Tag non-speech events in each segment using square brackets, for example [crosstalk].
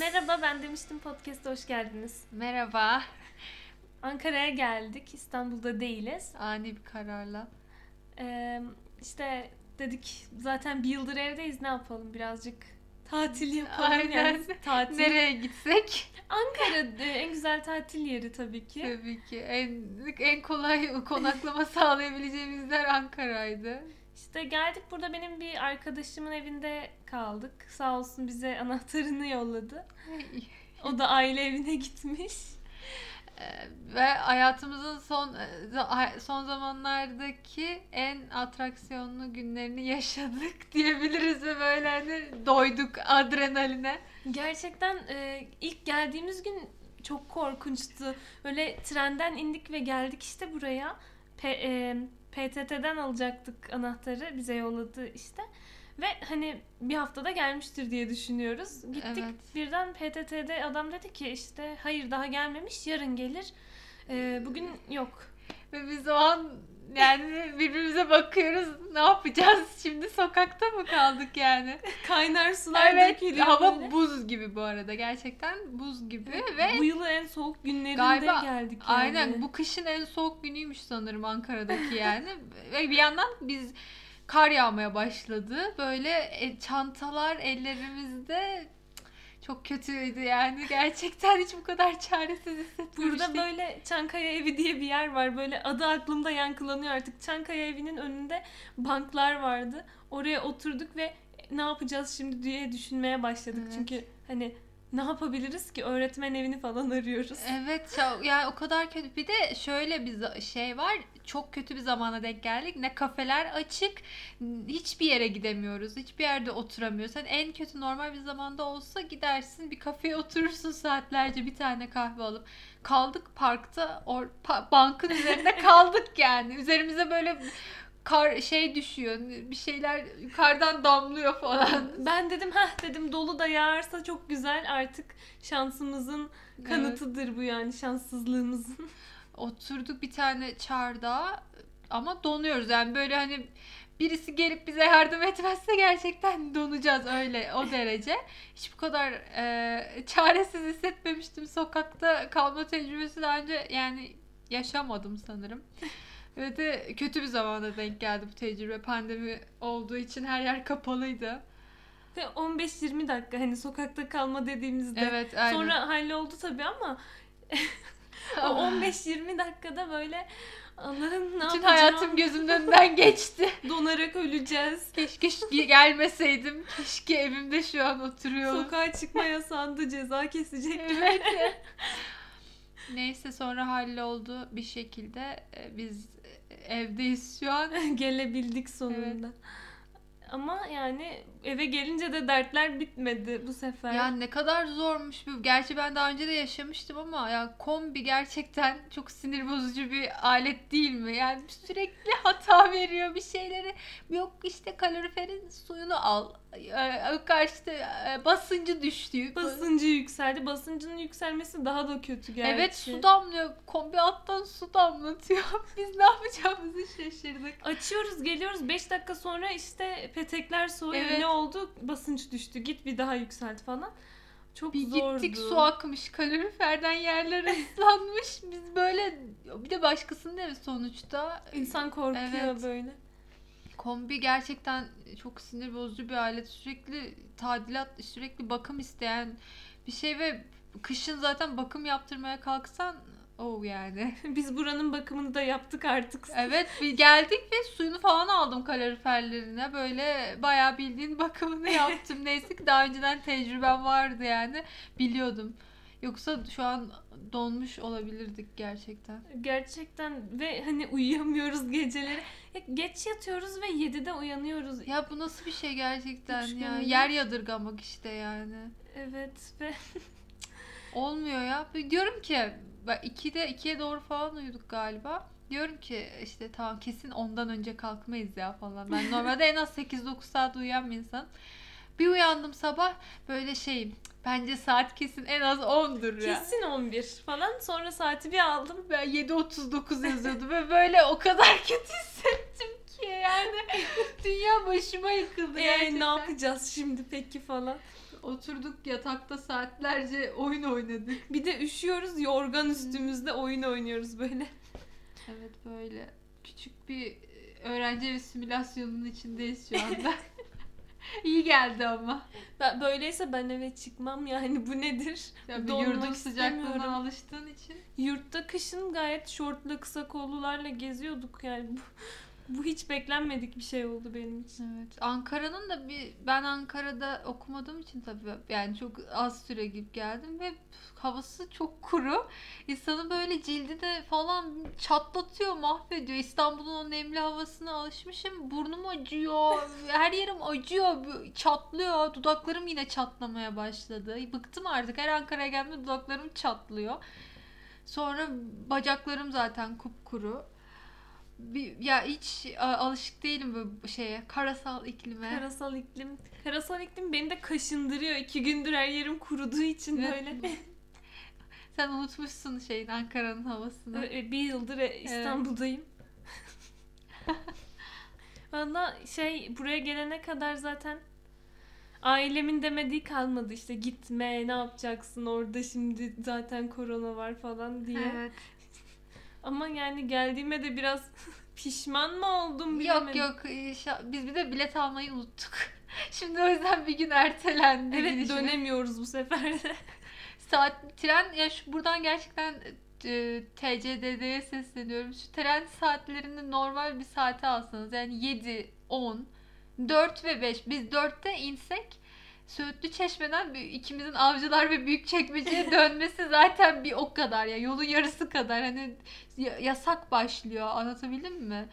Merhaba ben demiştim podcast'a hoş geldiniz. Merhaba. [laughs] Ankara'ya geldik. İstanbul'da değiliz. Ani bir kararla. Ee, işte dedik zaten bir yıldır evdeyiz ne yapalım birazcık tatil yapalım Aynen. yani. Tatil. Nereye gitsek? Ankara e, en güzel tatil yeri tabii ki. Tabii ki en en kolay konaklama [laughs] sağlayabileceğimiz yer Ankara'ydı. İşte geldik burada benim bir arkadaşımın evinde kaldık. Sağ olsun bize [laughs] anahtarını yolladı. O da aile evine gitmiş. Ee, Ve hayatımızın son e, son zamanlardaki en atraksiyonlu günlerini yaşadık [laughs] diyebiliriz ve böyle hani doyduk adrenaline. Gerçekten e, ilk geldiğimiz gün çok korkunçtu. Böyle trenden indik ve geldik işte buraya. P- e, PTT'den alacaktık anahtarı. Bize yolladı işte. Ve hani bir haftada gelmiştir diye düşünüyoruz. Gittik Evet. birden PTT'de adam dedi ki işte hayır daha gelmemiş yarın gelir. E, bugün yok. Ve biz o an yani birbirimize bakıyoruz. Ne yapacağız? Şimdi sokakta mı kaldık yani? Kaynar sular Evet. dökülüyor Hava böyle. buz gibi bu arada. Gerçekten buz gibi Evet, ve bu yılın en soğuk günlerinde Galiba- geldik yani. aynen bu kışın en soğuk günüymüş sanırım Ankara'daki yani. [laughs] ve bir yandan biz kar yağmaya başladı. Böyle e, çantalar ellerimizde çok kötüydü yani. Gerçekten hiç bu kadar çaresiz hissetmemiştik. Burada böyle Çankaya Evi diye bir yer var. Böyle adı aklımda yankılanıyor artık. Çankaya Evi'nin önünde banklar vardı. Oraya oturduk ve ne yapacağız şimdi diye düşünmeye başladık. Evet. Çünkü hani ne yapabiliriz ki? Öğretmen evini falan arıyoruz. Evet ya- yani o kadar kötü. Bir de şöyle bir şey var. Çok kötü bir zamana denk geldik. Ne kafeler açık, hiçbir yere gidemiyoruz. Hiçbir yerde oturamıyoruz. Hani en kötü normal bir zamanda olsa gidersin bir kafeye oturursun saatlerce bir tane kahve alıp. Kaldık parkta or, pa- bankın üzerinde [laughs] kaldık yani. Üzerimize böyle kar şey düşüyor. Bir şeyler yukarıdan damlıyor falan. [laughs] Ben dedim ha dedim dolu da yağarsa çok güzel artık şansımızın kanıtıdır bu yani şanssızlığımızın. [laughs] oturduk bir tane çardağa ama donuyoruz yani böyle hani birisi gelip bize yardım etmezse gerçekten donacağız öyle o derece. Hiç bu kadar e, çaresiz hissetmemiştim sokakta kalma tecrübesi daha önce yani yaşamadım sanırım. Ve de kötü bir zamanda denk geldi bu tecrübe. Pandemi olduğu için her yer kapalıydı. Ve 15-20 dakika hani sokakta kalma dediğimizde. Evet, aynen. Sonra halloldu tabii ama [laughs] o 15-20 dakikada böyle Allah'ım ne bütün yapacağım? hayatım gözümün önünden geçti. [laughs] Donarak öleceğiz. Keşke gelmeseydim. Keşke evimde şu an oturuyorum. Sokağa çıkma yasağında ceza kesecek. Evet. Neyse sonra halloldu bir şekilde. Ee, Biz evdeyiz şu an. [laughs] Gelebildik sonunda. Ama yani eve gelince de dertler bitmedi bu sefer. Ya ne kadar zormuş bu. Gerçi ben daha önce de yaşamıştım ama ya kombi gerçekten çok sinir bozucu bir alet değil mi? Yani sürekli hata veriyor bir şeyleri. Yok işte kaloriferin suyunu al. Ee, Karşıda e, basıncı düştü. Basıncı yükseldi. Basıncının yükselmesi daha da kötü gerçi. Evet su damlıyor. Kombi alttan su damlatıyor. [laughs] Biz ne yapacağımızı şaşırdık. Açıyoruz geliyoruz 5 dakika sonra işte petekler soğuyor. Evet. Ne oldu? Basınç düştü. Git bir daha yükselt falan. Çok Bir zordu. gittik su akmış kaloriferden yerler ıslanmış. [laughs] Biz böyle bir de başkasının evi sonuçta. İnsan korkuyor Evet. böyle. Kombi gerçekten çok sinir bozucu bir alet. Sürekli tadilat, sürekli bakım isteyen bir şey ve kışın zaten bakım yaptırmaya kalksan o yani. [laughs] Biz buranın bakımını da yaptık artık. Evet bir geldik ve suyunu falan aldım kaloriferlerine. Böyle bayağı bildiğin bakımını [laughs] yaptım. Neyse ki daha önceden tecrübem vardı yani. Biliyordum. Yoksa şu an donmuş olabilirdik gerçekten. Gerçekten ve hani uyuyamıyoruz geceleri. Ya geç yatıyoruz ve 7'de uyanıyoruz. Ya bu nasıl bir şey gerçekten Üç ya. gündür. Yer yadırgamak işte yani. Evet ve [laughs] Olmuyor ya. Diyorum ki 2'de 2'ye doğru falan uyuduk galiba. Diyorum ki işte tamam kesin ondan önce kalkmayız ya falan. Ben [laughs] normalde en az 8-9 saat uyuyan bir insan. Bir uyandım sabah böyle şeyim. Bence saat kesin en az 10'dur ya. kesin 11 falan. Sonra saati bir aldım. Ben 7.39 yazıyordu ve böyle o kadar [laughs] kötü hissettim ki yani. [laughs] Dünya başıma yıkıldı Ee, gerçekten. ne yapacağız şimdi peki falan. Oturduk yatakta saatlerce oyun oynadık. Bir de üşüyoruz yorgan üstümüzde oyun oynuyoruz böyle. Evet böyle küçük bir e, öğrenci evi simülasyonunun içindeyiz şu anda. [laughs] İyi geldi ama. Ben, böyleyse ben eve çıkmam yani bu nedir? Donmak yurdun sıcaklığına alıştığın için. Yurtta kışın gayet şortlu kısa kollularla geziyorduk yani bu, hiç beklenmedik bir şey oldu benim için. Evet. Ankara'nın da bir ben Ankara'da okumadığım için tabii yani çok az süre gidip geldim ve havası çok kuru. İnsanı böyle cildi de falan çatlatıyor, mahvediyor. İstanbul'un o nemli havasına alışmışım. Burnum acıyor, [laughs] her yerim acıyor, çatlıyor. Dudaklarım yine çatlamaya başladı. Bıktım artık. Her Ankara'ya geldiğimde dudaklarım çatlıyor. Sonra bacaklarım zaten kupkuru. Bir, ya hiç a, alışık değilim bu şeye. Karasal iklime. Karasal iklim. Karasal iklim beni de kaşındırıyor. İki gündür her yerim kuruduğu için Evet. böyle. [laughs] [laughs] Sen unutmuşsun şeyin Ankara'nın havasını. Ö- bir yıldır e, İstanbul'dayım. [laughs] Valla şey buraya gelene kadar zaten ailemin demediği kalmadı işte gitme ne yapacaksın orada şimdi zaten korona var falan diye. Evet. Ama yani geldiğime de biraz [laughs] pişman mı oldum Yok bilemedim. yok şa- biz bir de bilet almayı unuttuk. [laughs] Şimdi o yüzden bir gün ertelendi. Evet gidişimiz. dönemiyoruz bu sefer de. [laughs] Saat tren ya şu buradan gerçekten e, TCDD'ye sesleniyorum. Şu tren saatlerini normal bir saate alsanız yani 7, 10, 4 ve 5. Biz 4'te insek Söğütlü Çeşme'den bir- ikimizin avcılar ve büyük çekmeceye [laughs] dönmesi zaten bir o kadar ya yolun yarısı kadar hani ya- yasak başlıyor anlatabildim mi?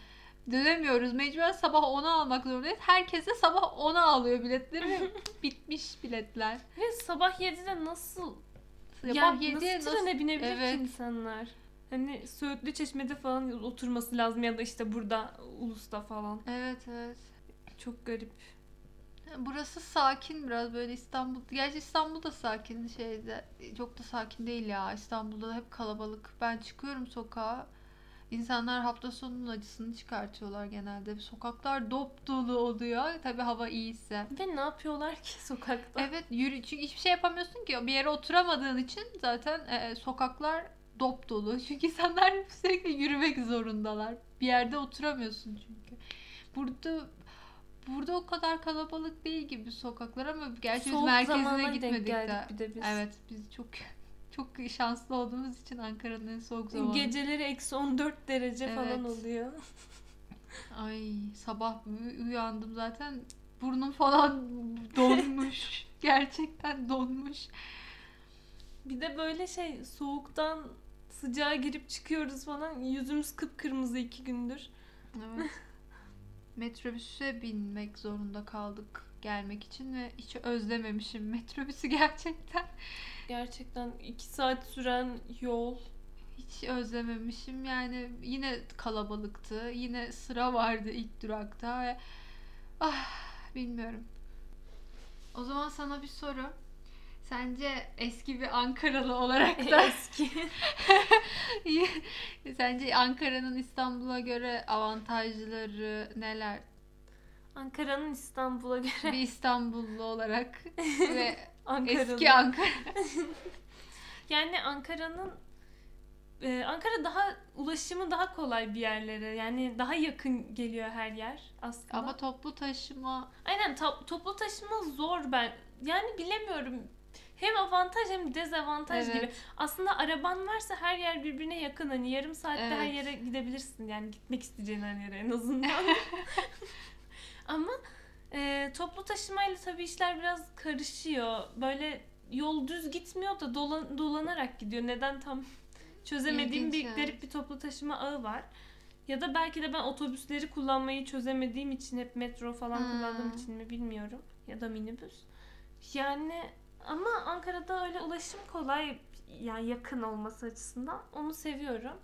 Dönemiyoruz. Mecburen sabah 10'a almak zorundayız. Herkes de sabah 10'a alıyor biletleri [laughs] bitmiş biletler. Ve sabah 7'de nasıl Sabah yani 7'ye nasıl trene binebilir Evet. ki insanlar? Hani Söğütlü Çeşme'de falan oturması lazım ya da işte burada Ulus'ta falan. Evet evet. Çok garip. Burası sakin biraz böyle İstanbul. Gerçi İstanbul da sakin şeyde. Çok da sakin değil ya. İstanbul'da hep kalabalık. Ben çıkıyorum sokağa. İnsanlar hafta sonunun acısını çıkartıyorlar genelde. Sokaklar dop dolu oluyor. Tabii hava iyiyse. Ve ne yapıyorlar ki [laughs] sokakta? Evet yürü çünkü hiçbir şey yapamıyorsun ki bir yere oturamadığın için zaten e, sokaklar dop dolu. [laughs] Çünkü insanlar sürekli yürümek zorundalar. Bir yerde oturamıyorsun çünkü. Burada burada o kadar kalabalık değil gibi sokaklar ama gerçi biz Soğuk merkezine zamana denk gitmedik de. bir de biz. Evet biz çok [laughs] çok şanslı olduğumuz için Ankara'nın en soğuk zamanı. Geceleri eksi 14 derece falan Evet. oluyor. [laughs] Ay sabah uy- uyandım zaten burnum falan [laughs] donmuş. Gerçekten donmuş. Bir de böyle şey soğuktan sıcağa girip çıkıyoruz falan. Yüzümüz kıpkırmızı iki gündür. Evet. Metrobüse binmek zorunda kaldık gelmek için ve hiç özlememişim [laughs] metrobüsü gerçekten. Gerçekten iki saat süren yol. Hiç özlememişim. Yani yine kalabalıktı. Yine sıra vardı ilk durakta ve ah bilmiyorum. O zaman sana bir soru. Sence eski bir Ankaralı olarak da Eski. [laughs] sence Ankara'nın İstanbul'a göre avantajları neler? Ankara'nın İstanbul'a göre Bir İstanbullu olarak [laughs] ve Ankara'nın. eski Ankara. [laughs] Yani Ankara'nın e, Ankara daha ulaşımı daha kolay bir yerlere. Yani daha yakın geliyor her yer aslında. Ama toplu taşıma Aynen to- toplu taşıma zor ben. Yani bilemiyorum. Hem avantaj hem dezavantaj Evet. gibi. Aslında araban varsa her yer birbirine yakın. Hani yarım saatte her Evet. yere gidebilirsin. Yani gitmek isteyeceğin her yere en azından. [laughs] [laughs] Ama e, toplu taşımayla tabii işler biraz karışıyor. Böyle yol düz gitmiyor da dolan, dolanarak gidiyor. Neden tam [laughs] çözemediğim İlginç, bir evet. garip bir toplu taşıma ağı var. Ya da belki de ben otobüsleri kullanmayı çözemediğim için hep metro falan Hmm. kullandığım için mi bilmiyorum. Ya da minibüs. Yani ama Ankara'da öyle ulaşım kolay yani yakın olması açısından onu seviyorum.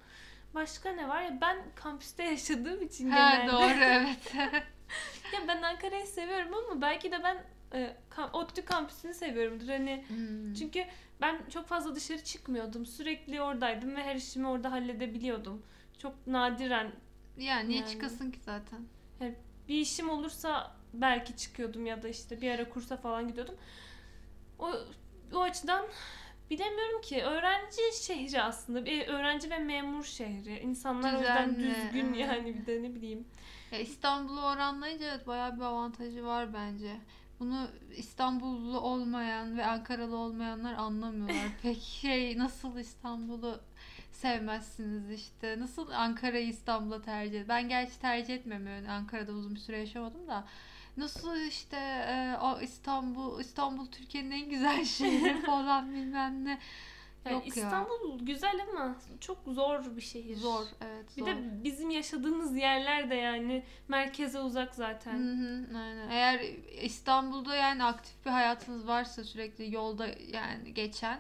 Başka ne var ya ben kampüste [laughs] yaşadığım için Ha genelde. doğru [laughs] evet. Ya ben Ankara'yı seviyorum ama belki de ben e, kam- ODTÜ kampüsünü seviyorumdur. Hani Hmm. çünkü ben çok fazla dışarı çıkmıyordum. Sürekli oradaydım ve her işimi orada halledebiliyordum. Çok nadiren yani niye Yani. çıkasın ki zaten? bir işim olursa belki çıkıyordum ya da işte bir ara kursa falan gidiyordum. O, o açıdan bilemiyorum ki öğrenci şehri aslında bir öğrenci ve memur şehri insanlar o yüzden Düzenli, düzgün evet. yani bir de ne bileyim Ya İstanbul'u oranlayınca evet bayağı bir avantajı var bence. Bunu İstanbullu olmayan ve Ankaralı olmayanlar anlamıyorlar. [laughs] Peki şey nasıl İstanbul'u sevmezsiniz işte. Nasıl Ankara'yı İstanbul'a tercih Ben gerçi tercih etmem yani Ankara'da uzun bir süre yaşamadım da. Nasıl işte e, o İstanbul İstanbul Türkiye'nin en güzel [laughs] şehri falan bilmem ne. Yani Yok ya. İstanbul güzel ama çok zor bir şehir. Zor evet Bir zor. de bizim yaşadığımız yerler de yani merkeze uzak zaten. Hı hı, aynen. Eğer İstanbul'da yani aktif bir hayatınız varsa sürekli yolda yani geçen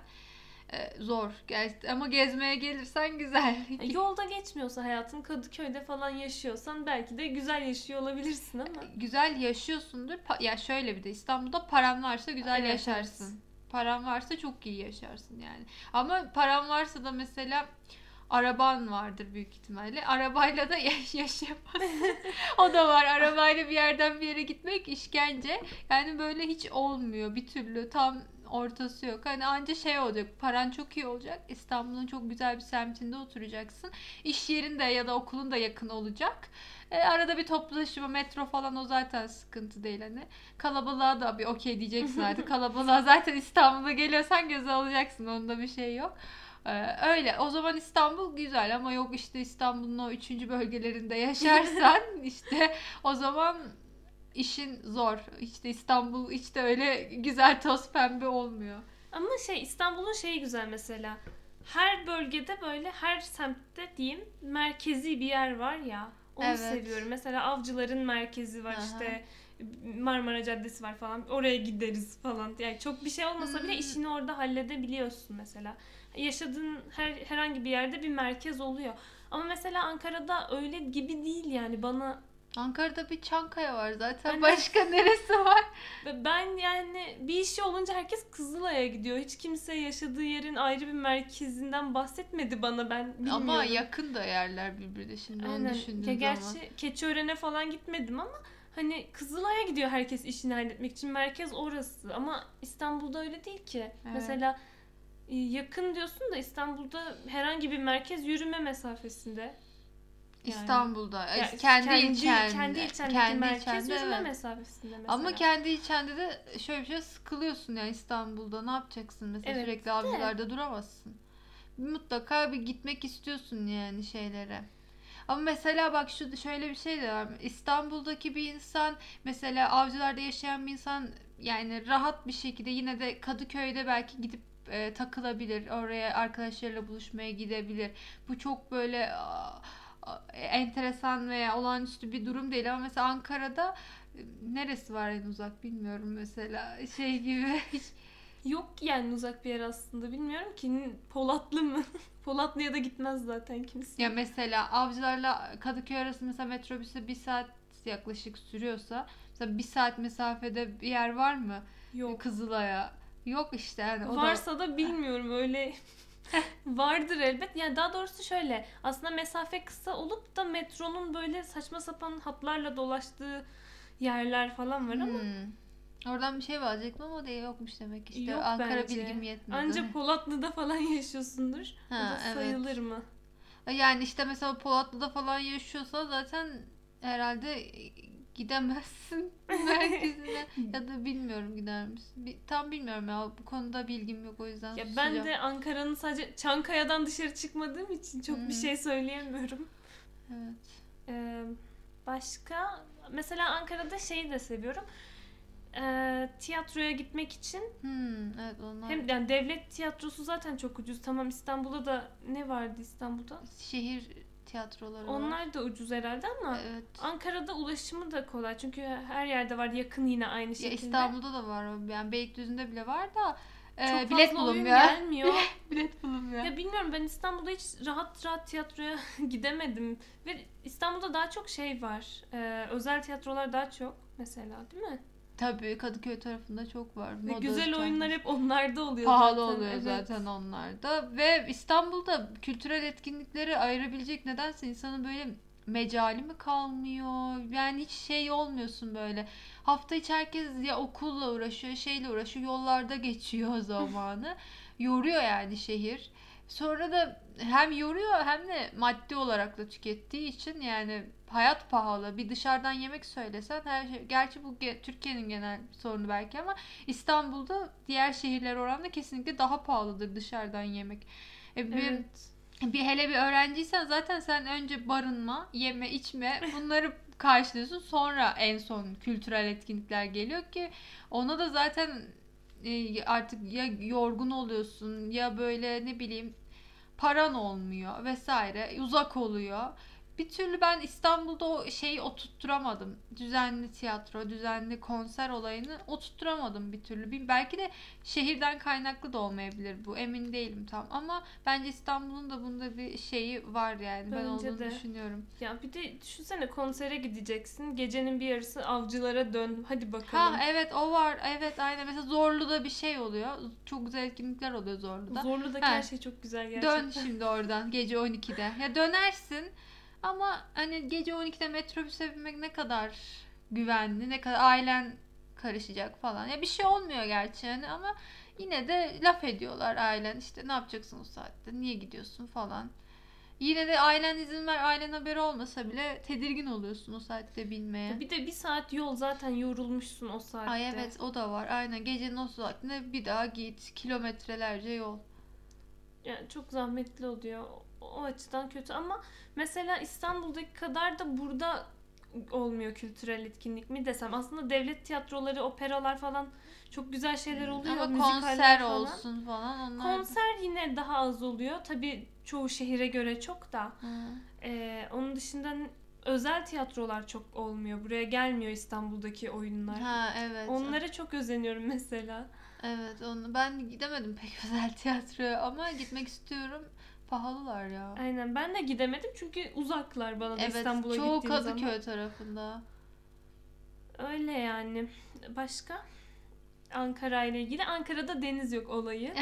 zor. Gel- Ama gezmeye gelirsen güzel. E, Yolda geçmiyorsa hayatın Kadıköy'de falan yaşıyorsan belki de güzel yaşıyor olabilirsin ama. güzel yaşıyorsundur. Pa- ya şöyle bir de İstanbul'da paran varsa güzel Evet, yaşarsın. Paran varsa çok iyi yaşarsın yani. Ama paran varsa da mesela araban vardır büyük ihtimalle. Arabayla da [laughs] yaş yaşayamazsın. [laughs] o da var. Arabayla bir yerden bir yere gitmek işkence. Yani böyle hiç olmuyor bir türlü. Tam ortası yok. Hani anca şey olacak. Paran çok iyi olacak. İstanbul'un çok güzel bir semtinde oturacaksın. İş yerin de ya da okulun da yakın olacak. E, arada bir toplu taşıma, metro falan o zaten sıkıntı değil hani. Kalabalığa da bir okey diyeceksin [laughs] artık. Kalabalığa zaten İstanbul'a geliyorsan göze alacaksın. Onda bir şey yok. Ee, öyle. O zaman İstanbul güzel ama yok işte İstanbul'un o üçüncü bölgelerinde yaşarsan [laughs] işte o zaman işin zor. İşte İstanbul hiç de öyle güzel toz pembe olmuyor. Ama şey İstanbul'un şeyi güzel mesela. Her bölgede böyle her semtte diyeyim merkezi bir yer var ya. Onu Evet. seviyorum. Mesela avcıların merkezi var Aha. işte Marmara Caddesi var falan. Oraya gideriz falan. Yani çok bir şey olmasa bile Hmm. işini orada halledebiliyorsun mesela. Yaşadığın her herhangi bir yerde bir merkez oluyor. Ama mesela Ankara'da öyle gibi değil yani bana Ankara'da bir Çankaya var zaten. Başka neresi var? Ben yani bir işi olunca herkes Kızılay'a gidiyor. Hiç kimse yaşadığı yerin ayrı bir merkezinden bahsetmedi bana ben bilmiyorum. Ama yakın da yerler birbirine şimdi onu Aynen. düşündüğüm Ya gerçi zaman. Keçiören'e falan gitmedim ama hani Kızılay'a gidiyor herkes işini halletmek için. Merkez orası ama İstanbul'da öyle değil ki. Evet. Mesela e, yakın diyorsun da İstanbul'da herhangi bir merkez yürüme mesafesinde. Yani. İstanbul'da. Ya kendi, ilçende. Kendi ilçendeki kendi merkez ilçende, yürüme evet. mesafesinde mesela. Ama kendi ilçende de şöyle bir şey sıkılıyorsun yani İstanbul'da ne yapacaksın mesela Evet, sürekli avcılarda duramazsın. Mutlaka bir gitmek istiyorsun yani şeylere. Ama mesela bak şu şöyle bir şey de var. İstanbul'daki bir insan mesela avcılarda yaşayan bir insan yani rahat bir şekilde yine de Kadıköy'de belki gidip e, takılabilir. Oraya arkadaşlarıyla buluşmaya gidebilir. Bu çok böyle aa, enteresan veya olağanüstü bir durum değil ama mesela Ankara'da e, neresi var en uzak bilmiyorum mesela şey gibi [laughs] Yok yani uzak bir yer aslında. Bilmiyorum ki Polatlı mı? [laughs] Polatlı'ya da gitmez zaten kimse. Ya mesela avcılarla Kadıköy arası mesela metrobüse bir saat yaklaşık sürüyorsa mesela bir saat mesafede bir yer var mı? Yok. Kızılay'a. Yok işte yani o da Varsa da bilmiyorum öyle [laughs] vardır elbet. Yani daha doğrusu şöyle aslında mesafe kısa olup da metronun böyle saçma sapan hatlarla dolaştığı yerler falan var ama Hmm. Oradan bir şey verecektim ama o da yokmuş demek işte. Yok Ankara bence. bilgim yetmedi. anca Polatlı'da falan [laughs] yaşıyorsundur. o Ha, da evet. sayılır mı? Yani işte mesela Polatlı'da falan yaşıyorsa zaten herhalde gidemezsin [laughs] merkezine ya da [laughs] bilmiyorum gider misin? Bir- tam bilmiyorum ya bu konuda bilgim yok o yüzden Ya ben de Ankara'nın sadece Çankaya'dan dışarı çıkmadığım için çok bir Hmm. şey söyleyemiyorum. Evet. Ee, başka mesela Ankara'da şeyi de seviyorum. Ee, tiyatroya gitmek için Hmm, evet onlar hem yani devlet tiyatrosu zaten çok ucuz. Tamam İstanbul'da da ne vardı İstanbul'da? şehir tiyatroları var. Onlar da ucuz herhalde ama Evet. Ankara'da ulaşımı da kolay. Çünkü her yerde var yakın yine aynı Ya şekilde. İstanbul'da da var. Yani Beylikdüzü'nde bile var da e, çok bilet bulunmuyor. gelmiyor. [laughs] bilet bulunmuyor. ya bilmiyorum ben İstanbul'da hiç rahat rahat tiyatroya [laughs] gidemedim. Ve İstanbul'da daha çok şey var. Ee, özel tiyatrolar daha çok mesela değil mi? Tabii Kadıköy tarafında çok var. Moda güzel tiyatrosu. oyunlar hep onlarda oluyor pahalı zaten. oluyor Evet. zaten onlarda ve İstanbul'da kültürel etkinlikleri ayırabilecek nedense insanın böyle mecali mi kalmıyor? Yani hiç şey olmuyorsun böyle. Hafta içi herkes ya okulla uğraşıyor, şeyle uğraşıyor, yollarda [laughs] geçiyor zamanı. Yoruyor yani şehir. Sonra da hem yoruyor hem de maddi olarak da tükettiği için yani hayat pahalı. Bir dışarıdan yemek söylesen her şey gerçi bu ge- Türkiye'nin genel sorunu belki ama İstanbul'da diğer şehirler oranla kesinlikle daha pahalıdır dışarıdan yemek. E, bir, Evet. bir hele bir öğrenciysen zaten sen önce barınma, yeme, içme bunları karşılıyorsun. Sonra en son kültürel etkinlikler geliyor ki ona da zaten e, artık ya yorgun oluyorsun ya böyle ne bileyim paran olmuyor vesaire uzak oluyor. Bir türlü ben İstanbul'da o şeyi oturtturamadım. Düzenli tiyatro, düzenli konser olayını oturtturamadım bir türlü. Belki de şehirden kaynaklı da olmayabilir bu. Emin değilim tam. Ama bence İstanbul'un da bunda bir şeyi var yani. ben Bence olduğunu de. düşünüyorum. Ya bir de düşünsene konsere gideceksin. Gecenin bir yarısı avcılara dön. Hadi bakalım. Ha evet o var. Evet aynen. Mesela Zorlu'da bir şey oluyor. Çok güzel etkinlikler oluyor Zorlu'da. Zorlu'daki Ha. her şey çok güzel gerçekten. Dön şimdi oradan gece 12'de. Ya dönersin ama hani gece 12'de metrobüse binmek ne kadar güvenli, ne kadar ailen karışacak falan. Ya bir şey olmuyor gerçi yani ama yine de laf ediyorlar ailen. İşte ne yapacaksın o saatte? Niye gidiyorsun falan. Yine de ailen izin ver, ailen haberi olmasa bile tedirgin oluyorsun o saatte binmeye. Bir de bir saat yol zaten yorulmuşsun o saatte. Ay evet o da var. Aynen gecenin o saatinde bir daha git. Kilometrelerce yol. Yani çok zahmetli oluyor. O, açıdan kötü ama mesela İstanbul'daki kadar da burada olmuyor kültürel etkinlik mi desem. Aslında devlet tiyatroları, operalar falan çok güzel şeyler oluyor. Ama konser falan. olsun falan onlar. Konser yine daha az oluyor. Tabii çoğu şehire göre çok da. Hı. Ee, onun dışında özel tiyatrolar çok olmuyor. Buraya gelmiyor İstanbul'daki oyunlar. Ha evet. Onlara çok özeniyorum mesela. Evet onu ben gidemedim pek [laughs] özel tiyatroya ama gitmek istiyorum. Pahalılar ya. Aynen ben de gidemedim çünkü uzaklar bana da Evet İstanbul'a çoğu gittiğim zaman. Kadıköy tarafında. Öyle yani. Başka? Ankara ile ilgili. Ankara'da deniz yok olayı.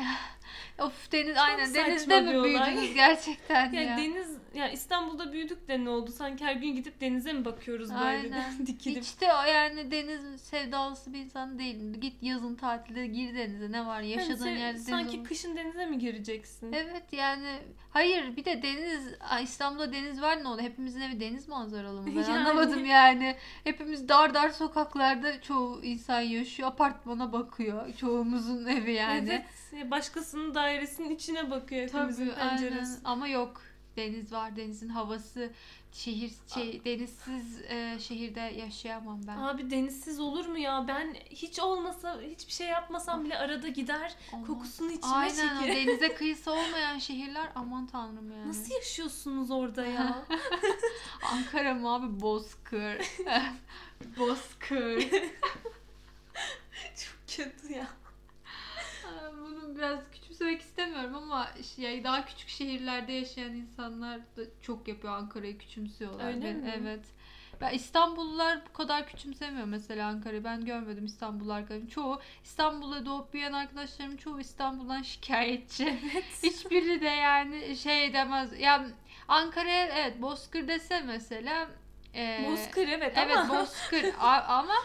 Of deniz aynen saçma denizde mi büyüdünüz gerçekten Ya ya. deniz ya İstanbul'da büyüdük de ne oldu? Sanki her gün gidip denize mi bakıyoruz böyle Aynen. [laughs] dikilip? Hiç de yani deniz sevdalısı bir insan değilim. Git yazın tatilde gir denize ne var yaşadığın sen- yerde deniz sanki olur. kışın denize mi gireceksin? Evet yani hayır bir de deniz İstanbul'da deniz var ne oldu? Hepimizin evi deniz manzaralı mı? Ben [laughs] Yani. anlamadım yani. Hepimiz dar dar sokaklarda çoğu insan yaşıyor. Apartmana bakıyor. Çoğumuzun evi yani. Evet. ya Başkasının dairesinin içine bakıyor hepimizin Tabii aynen. penceresi. Ama yok. Deniz var. Denizin havası şehir şey, denizsiz e, şehirde yaşayamam ben. Abi denizsiz olur mu ya? Ben hiç olmasa, hiçbir şey yapmasam bile arada gider Aman. kokusunu içime Aynen o çekerim. denize [laughs] kıyısı olmayan şehirler aman tanrım yani. Nasıl yaşıyorsunuz orada ya? [laughs] Ankara mı abi? Bozkır. [laughs] Bozkır. Çok kötü ya. Bunu biraz küçümsemek istemiyorum ama şey, daha küçük şehirlerde yaşayan insanlar da çok yapıyor Ankara'yı küçümsüyorlar. Öyle Ben- mi? Evet. Ben İstanbullular bu kadar küçümsemiyor mesela Ankara'yı. Ben görmedim İstanbullu arkadaşım. Çoğu İstanbul'da doğup büyüyen arkadaşlarım çoğu İstanbul'dan şikayetçi. [laughs] Hiçbiri de yani şey demez. Ya Ankara'ya evet Bozkır dese mesela e, Bozkır evet, Evet ama Bozkır [laughs] A- ama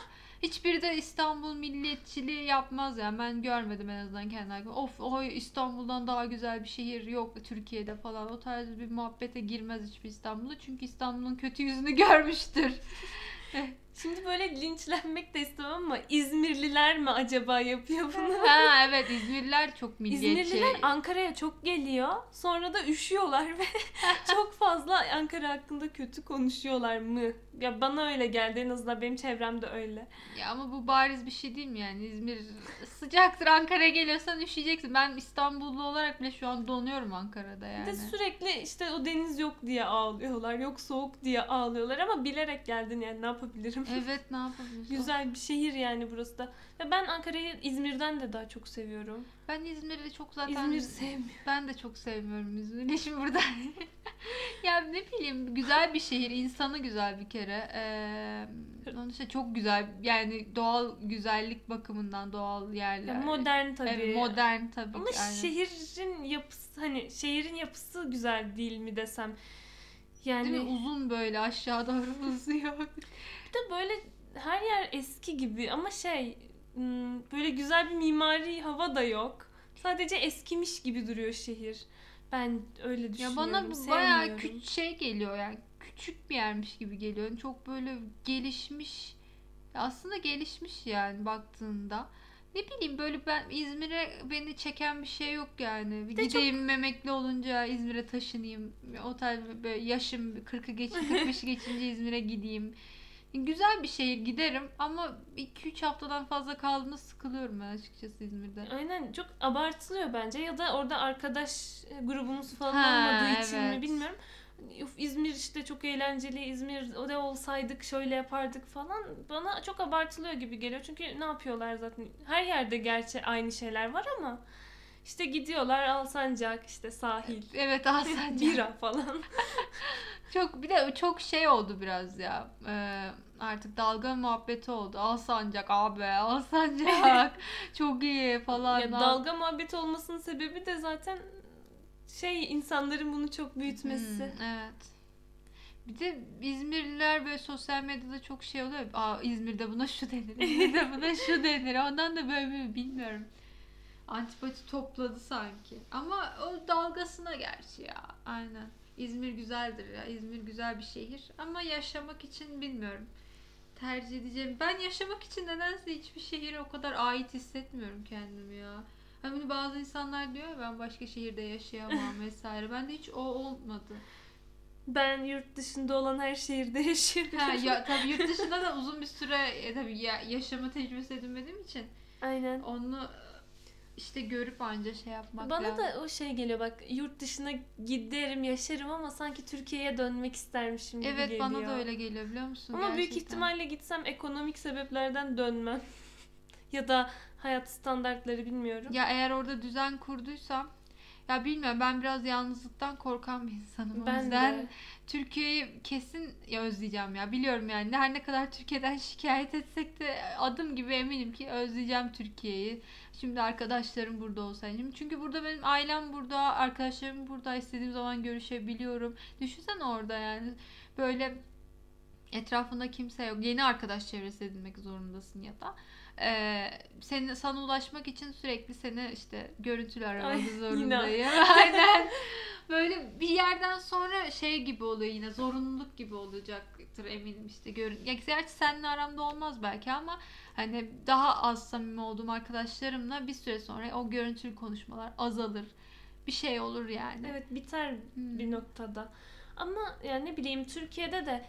hiçbiri de İstanbul milliyetçiliği yapmaz yani ben görmedim en azından kendi. Of o İstanbul'dan daha güzel bir şehir yok Türkiye'de falan o tarz bir muhabbete girmez hiçbir İstanbul'da çünkü İstanbul'un kötü yüzünü [laughs] görmüştür. [laughs] Şimdi böyle linçlenmek de istemem ama İzmirliler mi acaba yapıyor bunu? ha evet İzmirliler çok milliyetçi. İzmirliler Ankara'ya çok geliyor. Sonra da üşüyorlar ve [laughs] çok fazla Ankara hakkında kötü konuşuyorlar mı? Ya bana öyle geldi en azından benim çevremde öyle. Ya ama bu bariz bir şey değil mi yani İzmir sıcaktır Ankara'ya geliyorsan üşüyeceksin. Ben İstanbullu olarak bile şu an donuyorum Ankara'da Bir yani. de sürekli işte o deniz yok diye ağlıyorlar. Yok soğuk diye ağlıyorlar ama bilerek geldin yani ne yapabilirim? [laughs] Evet ne yapabilirsin? Güzel bir şehir yani burası da. Ve ben Ankara'yı İzmir'den de daha çok seviyorum. Ben İzmir'i çok zaten... İzmir sevmiyorum. Ben de çok sevmiyorum İzmir'i. Şimdi burada... [laughs] ya ne bileyim güzel bir şehir. insanı güzel bir kere. Ee, onun işte çok güzel. Yani doğal güzellik bakımından doğal yerler. Modern tabii. Evet, modern tabii. Ama aynen. şehrin yapısı hani şehrin yapısı güzel değil mi desem. Yani Değil mi? Uzun böyle aşağı doğru [laughs] uzuyor. De böyle her yer eski gibi ama şey böyle güzel bir mimari hava da yok. Sadece eskimiş gibi duruyor şehir. Ben öyle ya düşünüyorum. bana bu bayağı küçük şey geliyor yani. Küçük bir yermiş gibi geliyor. Çok böyle gelişmiş. Aslında gelişmiş yani baktığında. Ne bileyim böyle ben İzmir'e beni çeken bir şey yok yani. Bir de çok- gideyim emekli olunca İzmir'e taşınayım. O tarz böyle yaşım 40'ı geç 45'i geçince İzmir'e gideyim. Güzel bir şehir giderim ama 2-3 haftadan fazla kaldığımda sıkılıyorum ben açıkçası İzmir'de. Aynen çok abartılıyor bence ya da orada arkadaş grubumuz falan Ha, olmadığı için mi evet. bilmiyorum. Uf, İzmir işte çok eğlenceli, İzmir o da olsaydık şöyle yapardık falan. Bana çok abartılıyor gibi geliyor. Çünkü ne yapıyorlar zaten? Her yerde gerçi aynı şeyler var ama işte gidiyorlar Alsancak, işte sahil, Evet Alsancak. [laughs] bira falan. [laughs] Çok bir de çok şey oldu biraz ya. Ee, artık dalga muhabbeti oldu. Alsancak abi, Alsancak. [laughs] çok iyi falan. ya dalga muhabbeti olmasının sebebi de zaten şey insanların bunu çok büyütmesi. Hmm, evet. Bir de İzmirliler böyle sosyal medyada çok şey oluyor. Aa İzmir'de buna şu denir, İzmir'de buna şu denir. Ondan da böyle bilmiyorum. Antipati topladı sanki. Ama o dalgasına gerçi ya. Aynen. İzmir güzeldir ya. İzmir güzel bir şehir. Ama yaşamak için bilmiyorum. Tercih edeceğim. Ben yaşamak için nedense hiçbir şehire o kadar ait hissetmiyorum kendimi ya. Hani bazı insanlar diyor ya ben başka şehirde yaşayamam [laughs] vesaire. Ben de hiç o olmadı. Ben yurt dışında olan her şehirde yaşıyorum. Ha, ya [laughs] tabii yurt dışında da uzun bir süre e, tabii ya, yaşama tecrübesi edinmediğim için Aynen. onu işte görüp anca şey yapmak Bana lazım. da o şey geliyor bak yurt dışına giderim yaşarım ama sanki Türkiye'ye dönmek istermişim gibi Evet geliyor. bana da öyle geliyor biliyor musun? Ama büyük Gerçekten. ihtimalle gitsem ekonomik sebeplerden dönmem. [laughs] ya da hayat standartları bilmiyorum. Ya eğer orada düzen kurduysam ya bilmiyorum ben biraz yalnızlıktan korkan bir insanım. O ben yüzden de. Türkiye'yi kesin ya özleyeceğim ya. Biliyorum yani her ne kadar Türkiye'den [laughs] şikayet etsek de adım gibi eminim ki özleyeceğim Türkiye'yi. Şimdi arkadaşlarım burada olsaydı. Çünkü burada benim ailem burada, arkadaşlarım burada. istediğim zaman görüşebiliyorum. Düşünsene orada yani böyle etrafında kimse yok. Yeni arkadaş çevresi edinmek zorundasın ya da. Ee, seni sana ulaşmak için sürekli seni işte görüntülü aramak zorundayım. [laughs] Aynen. Böyle bir yerden sonra şey gibi oluyor yine zorunluluk gibi olacaktır eminim işte görün. Ya gerçi seninle aramda olmaz belki ama hani daha az samimi olduğum arkadaşlarımla bir süre sonra o görüntülü konuşmalar azalır. Bir şey olur yani. Evet biter Hmm. bir noktada. Ama yani ne bileyim Türkiye'de de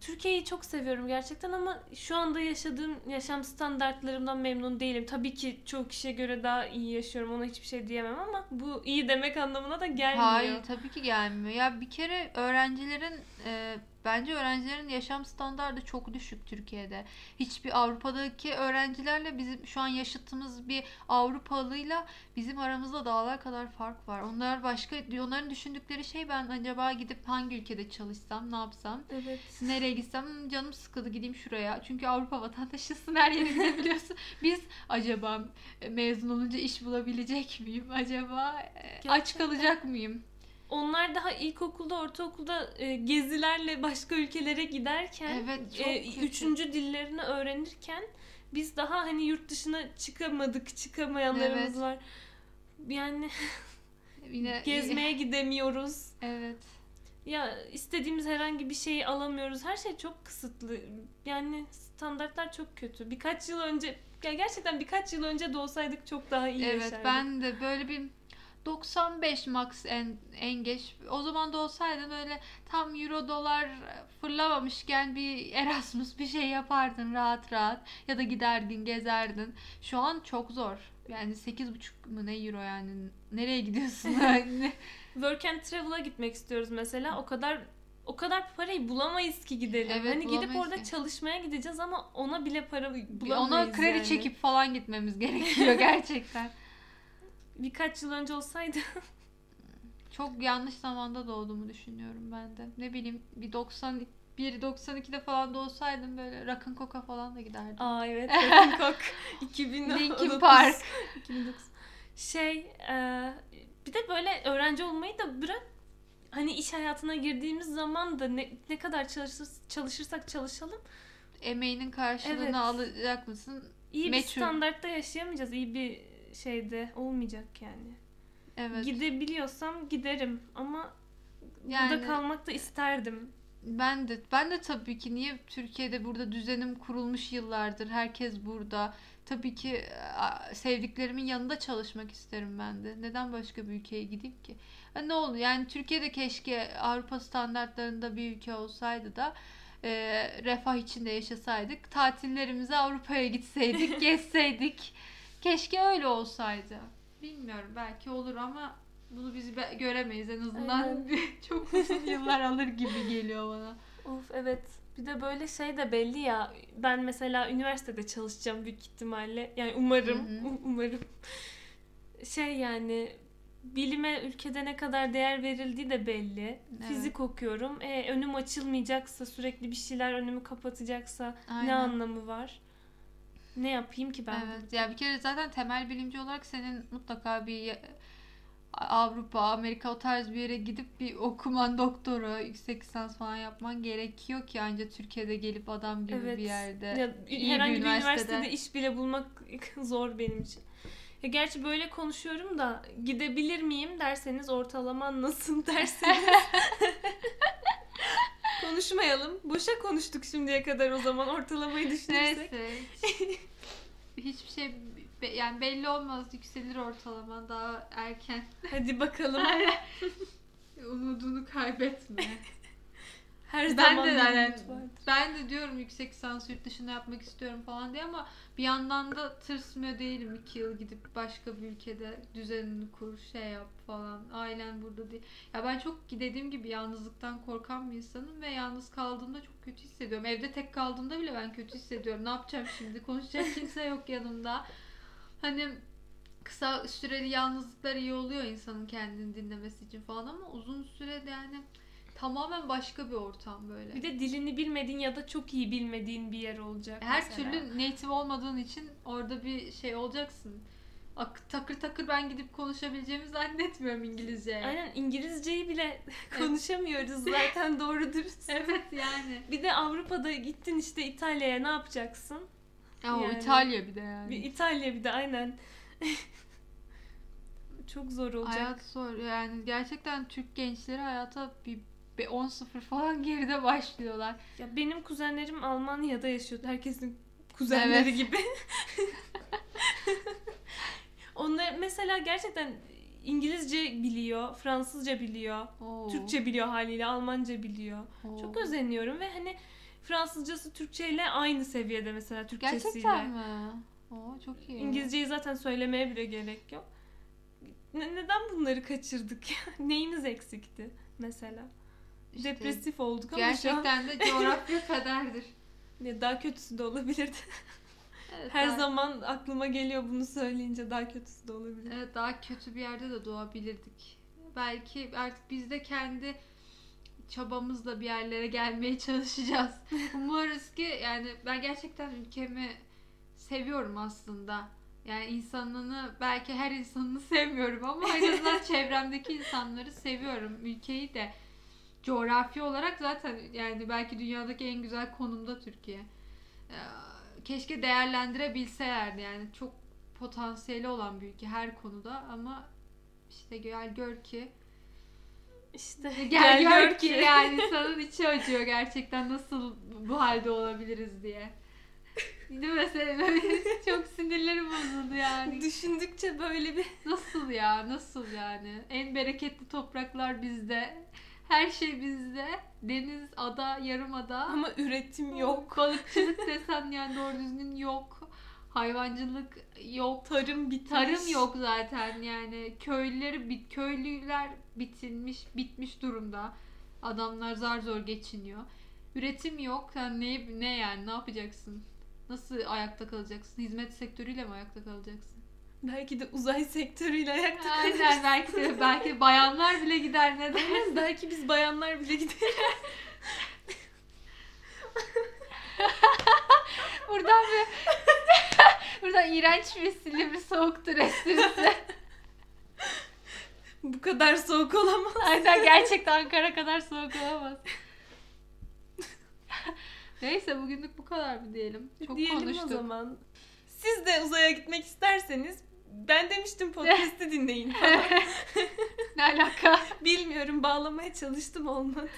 Türkiye'yi çok seviyorum gerçekten ama şu anda yaşadığım yaşam standartlarımdan memnun değilim. Tabii ki çoğu kişiye göre daha iyi yaşıyorum. Ona hiçbir şey diyemem ama bu iyi demek anlamına da gelmiyor. Hayır tabii ki gelmiyor. Ya bir kere öğrencilerin e, bence öğrencilerin yaşam standardı çok düşük Türkiye'de. Hiçbir Avrupa'daki öğrencilerle bizim şu an yaşıtımız bir Avrupalıyla bizim aramızda dağlar kadar fark var. Onlar başka onların düşündükleri şey ben acaba gidip hangi ülkede çalışsam, ne yapsam, Evet. nereye gitsem "Hmm, canım sıkıldı gideyim şuraya. Çünkü Avrupa vatandaşısın her yere gidebiliyorsun. [laughs] Biz acaba mezun olunca iş bulabilecek miyim? Acaba e, aç Gerçekten. kalacak mıyım? Onlar daha ilkokulda, ortaokulda e, gezilerle başka ülkelere giderken, Evet, çok e, kötü. üçüncü dillerini öğrenirken biz daha hani yurt dışına çıkamadık, çıkamayanlarımız Evet. var. Yani [laughs] Yine gezmeye gidemiyoruz. Evet. Ya istediğimiz herhangi bir şeyi alamıyoruz. Her şey çok kısıtlı. Yani standartlar çok kötü. Birkaç yıl önce ya gerçekten birkaç yıl önce doğsaydık çok daha iyi Evet yaşardık. ben de böyle bir 95 max en, en geç. O zaman da olsaydı böyle tam euro dolar fırlamamışken bir Erasmus bir şey yapardın rahat rahat. Ya da giderdin gezerdin. Şu an çok zor. Yani 8,5 mu ne euro yani. Nereye gidiyorsun? [laughs] Yani? Work and Travel'a gitmek istiyoruz mesela. O kadar o kadar parayı bulamayız ki gidelim. Evet, hani gidip orada ki. çalışmaya gideceğiz ama ona bile para bulamayız Ona kredi yani. çekip falan gitmemiz [laughs] gerekiyor gerçekten. Birkaç yıl önce olsaydı [laughs] Çok yanlış zamanda doğduğumu düşünüyorum ben de. Ne bileyim bir 91 92'de falan doğsaydım böyle Rock'n Coca falan da giderdim. Aa evet [laughs] Bangkok 2009. [laughs] Linkin Park. 2009. Şey e, bir de böyle öğrenci olmayı da bırak hani iş hayatına girdiğimiz zaman da ne, ne kadar çalışır, çalışırsak çalışalım Emeğinin karşılığını Evet. alacak mısın? iyi Meçhul. bir standartta yaşayamayacağız. iyi bir şeyde olmayacak yani. Evet. Gidebiliyorsam giderim ama Yani- burada kalmak da isterdim. Ben de ben de tabii ki niye Türkiye'de burada düzenim kurulmuş yıllardır. Herkes burada. Tabii ki sevdiklerimin yanında çalışmak isterim ben de. Neden başka bir ülkeye gideyim ki? Ne oldu? Yani Türkiye'de keşke Avrupa standartlarında bir ülke olsaydı da e, refah içinde yaşasaydık. Tatillerimize Avrupa'ya gitseydik, [laughs] gezseydik. Keşke öyle olsaydı. Bilmiyorum belki olur ama bunu biz göremeyiz en azından. [laughs] Çok uzun yıllar alır gibi geliyor bana. Of evet. Bir de böyle şey de belli ya. Ben mesela üniversitede çalışacağım büyük ihtimalle. Yani umarım. Hı hı. u- Umarım. Şey yani bilime ülkede ne kadar değer verildiği de belli. Evet. Fizik okuyorum. E, önüm açılmayacaksa, sürekli bir şeyler önümü kapatacaksa ne Aynen. anlamı var? Ne yapayım ki ben? Evet. Ya bir kere zaten temel bilimci olarak senin mutlaka bir Avrupa, Amerika o tarz bir yere gidip bir okuman, doktora, yüksek lisans falan yapman gerekiyor ki ancak Türkiye'de gelip adam gibi Evet. bir yerde. Ya, iyi bir herhangi bir üniversitede. üniversitede iş bile bulmak [laughs] zor benim için. Ya gerçi böyle konuşuyorum da gidebilir miyim derseniz ortalaman nasıl [laughs] derseniz konuşmayalım. Boşa konuştuk şimdiye kadar o zaman ortalamayı düşünürsek. Neyse. Hiçbir şey be- yani belli olmaz yükselir ortalama daha erken. Hadi bakalım. [laughs] Umudunu kaybetme. Her Ben zaman de yani ben de diyorum yüksek lisans yurt dışında yapmak istiyorum falan diye ama bir yandan da tırsmıyor değilim iki yıl gidip başka bir ülkede düzenini kur şey yap falan ailen burada değil. Ya ben çok dediğim gibi yalnızlıktan korkan bir insanım ve yalnız kaldığımda çok kötü hissediyorum. Evde tek kaldığımda bile ben kötü hissediyorum. Ne yapacağım şimdi? Konuşacak [laughs] kimse yok yanımda. Hani kısa süreli yalnızlıklar iyi oluyor insanın kendini dinlemesi için falan ama uzun sürede yani tamamen başka bir ortam böyle. Bir de dilini bilmediğin ya da çok iyi bilmediğin bir yer olacak. Her mesela. türlü native olmadığın için orada bir şey olacaksın. Ak- takır takır ben gidip konuşabileceğimi zannetmiyorum İngilizce. Aynen İngilizceyi bile [laughs] konuşamıyoruz zaten doğru dürüst. [laughs] Evet yani. Bir de Avrupa'da gittin işte İtalya'ya ne yapacaksın? Ya o Yani. İtalya bir de yani. Bir İtalya bir de aynen. [laughs] Çok zor olacak. Hayat zor yani gerçekten Türk gençleri hayata bir bir 10-0 falan geride başlıyorlar. Ya benim kuzenlerim Almanya'da yaşıyor. Herkesin kuzenleri Evet. gibi. [laughs] Onlar mesela gerçekten İngilizce biliyor, Fransızca biliyor, Oo. Türkçe biliyor haliyle, Almanca biliyor. Oo. Çok özeniyorum ve hani Fransızcası Türkçeyle aynı seviyede mesela Türkçesiyle. Gerçekten mi? Oo çok iyi. İngilizceyi zaten söylemeye bile gerek yok. Ne- neden bunları kaçırdık ya? [laughs] Neyimiz eksikti mesela? İşte Depresif olduk ama şu an Gerçekten de coğrafya [laughs] kaderdir. Ya daha kötüsü de olabilirdi. [laughs] Evet, Her daha- zaman aklıma geliyor bunu söyleyince daha kötüsü de olabilir. Evet daha kötü bir yerde de doğabilirdik. Belki artık biz de kendi çabamızla bir yerlere gelmeye [laughs] çalışacağız. Umarız ki yani ben gerçekten ülkemi seviyorum aslında. Yani insanını belki her insanını sevmiyorum ama en azından çevremdeki insanları seviyorum. Ülkeyi de coğrafi olarak zaten yani belki dünyadaki en güzel konumda Türkiye. Ee, Keşke değerlendirebilselerdi yani çok potansiyeli olan bir ülke her konuda ama işte gel gör ki İşte gel, gör ki yani insanın içi acıyor gerçekten nasıl bu halde olabiliriz diye. Değil mi Selin? [laughs] Çok sinirlerim bozuldu yani. düşündükçe böyle bir Nasıl ya? Nasıl yani? En bereketli topraklar bizde. Her şey bizde. Deniz, ada, yarımada. ama üretim yok. Balıkçılık [laughs] desen yani doğru düzgün yok. Hayvancılık yok. Tarım bitmiş. Tarım yok zaten yani köylüleri bit köylüler bitilmiş bitmiş durumda. Adamlar zar zor geçiniyor. Üretim yok. Sen ne ne yani ne yapacaksın? Nasıl ayakta kalacaksın? Hizmet sektörüyle mi ayakta kalacaksın? Belki de uzay sektörüyle ayakta Aynen belki de belki bayanlar bile gider ne kalırız. Belki biz bayanlar bile gideriz. [laughs] Buradan bir [laughs] buradan iğrenç bir silivri soğuktur esprisi. Bu bu kadar soğuk olamaz. Aynen gerçekten Ankara kadar soğuk olamaz. Neyse bugünlük bu kadar mı diyelim? Çok Diyelim konuştuk. o zaman. Siz de uzaya gitmek isterseniz ben demiştim podcast'i dinleyin falan. [laughs] Ne alaka? Bilmiyorum bağlamaya çalıştım olmadı.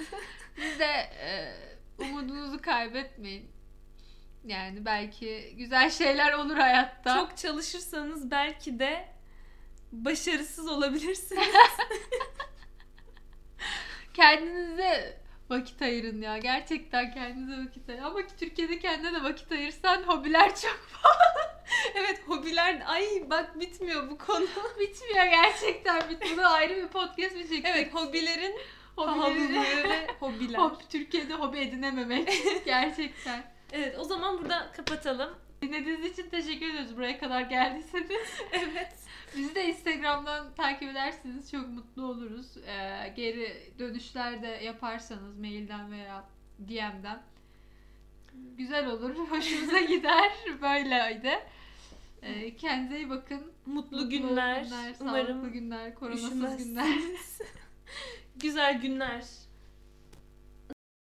Siz de e, umudunuzu kaybetmeyin. Yani belki güzel şeyler olur hayatta. Çok çalışırsanız belki de başarısız olabilirsiniz. [laughs] Kendinize vakit ayırın ya. Gerçekten kendinize vakit ayırın. Ama ki Türkiye'de kendine de vakit ayırsan hobiler çok [laughs] evet hobiler ay bak bitmiyor bu konu. [laughs] bitmiyor gerçekten bitmiyor. Bunu ayrı bir podcast mi çektik? Evet hobilerin Hobileri- ve [laughs] hobiler. Hobi- Türkiye'de hobi edinememek gerçekten. Evet o zaman burada kapatalım. Dinlediğiniz için teşekkür ediyoruz buraya kadar geldiyseniz. Evet. Bizi de Instagram'dan takip ederseniz çok mutlu oluruz. Ee, geri dönüşler de yaparsanız mailden veya DM'den güzel olur. [laughs] Hoşumuza gider. Böyleydi. Ee, kendinize iyi bakın. Mutlu, günler. sağlıklı Umarım günler, koronasız üşümezsiniz. günler. [laughs] Güzel günler.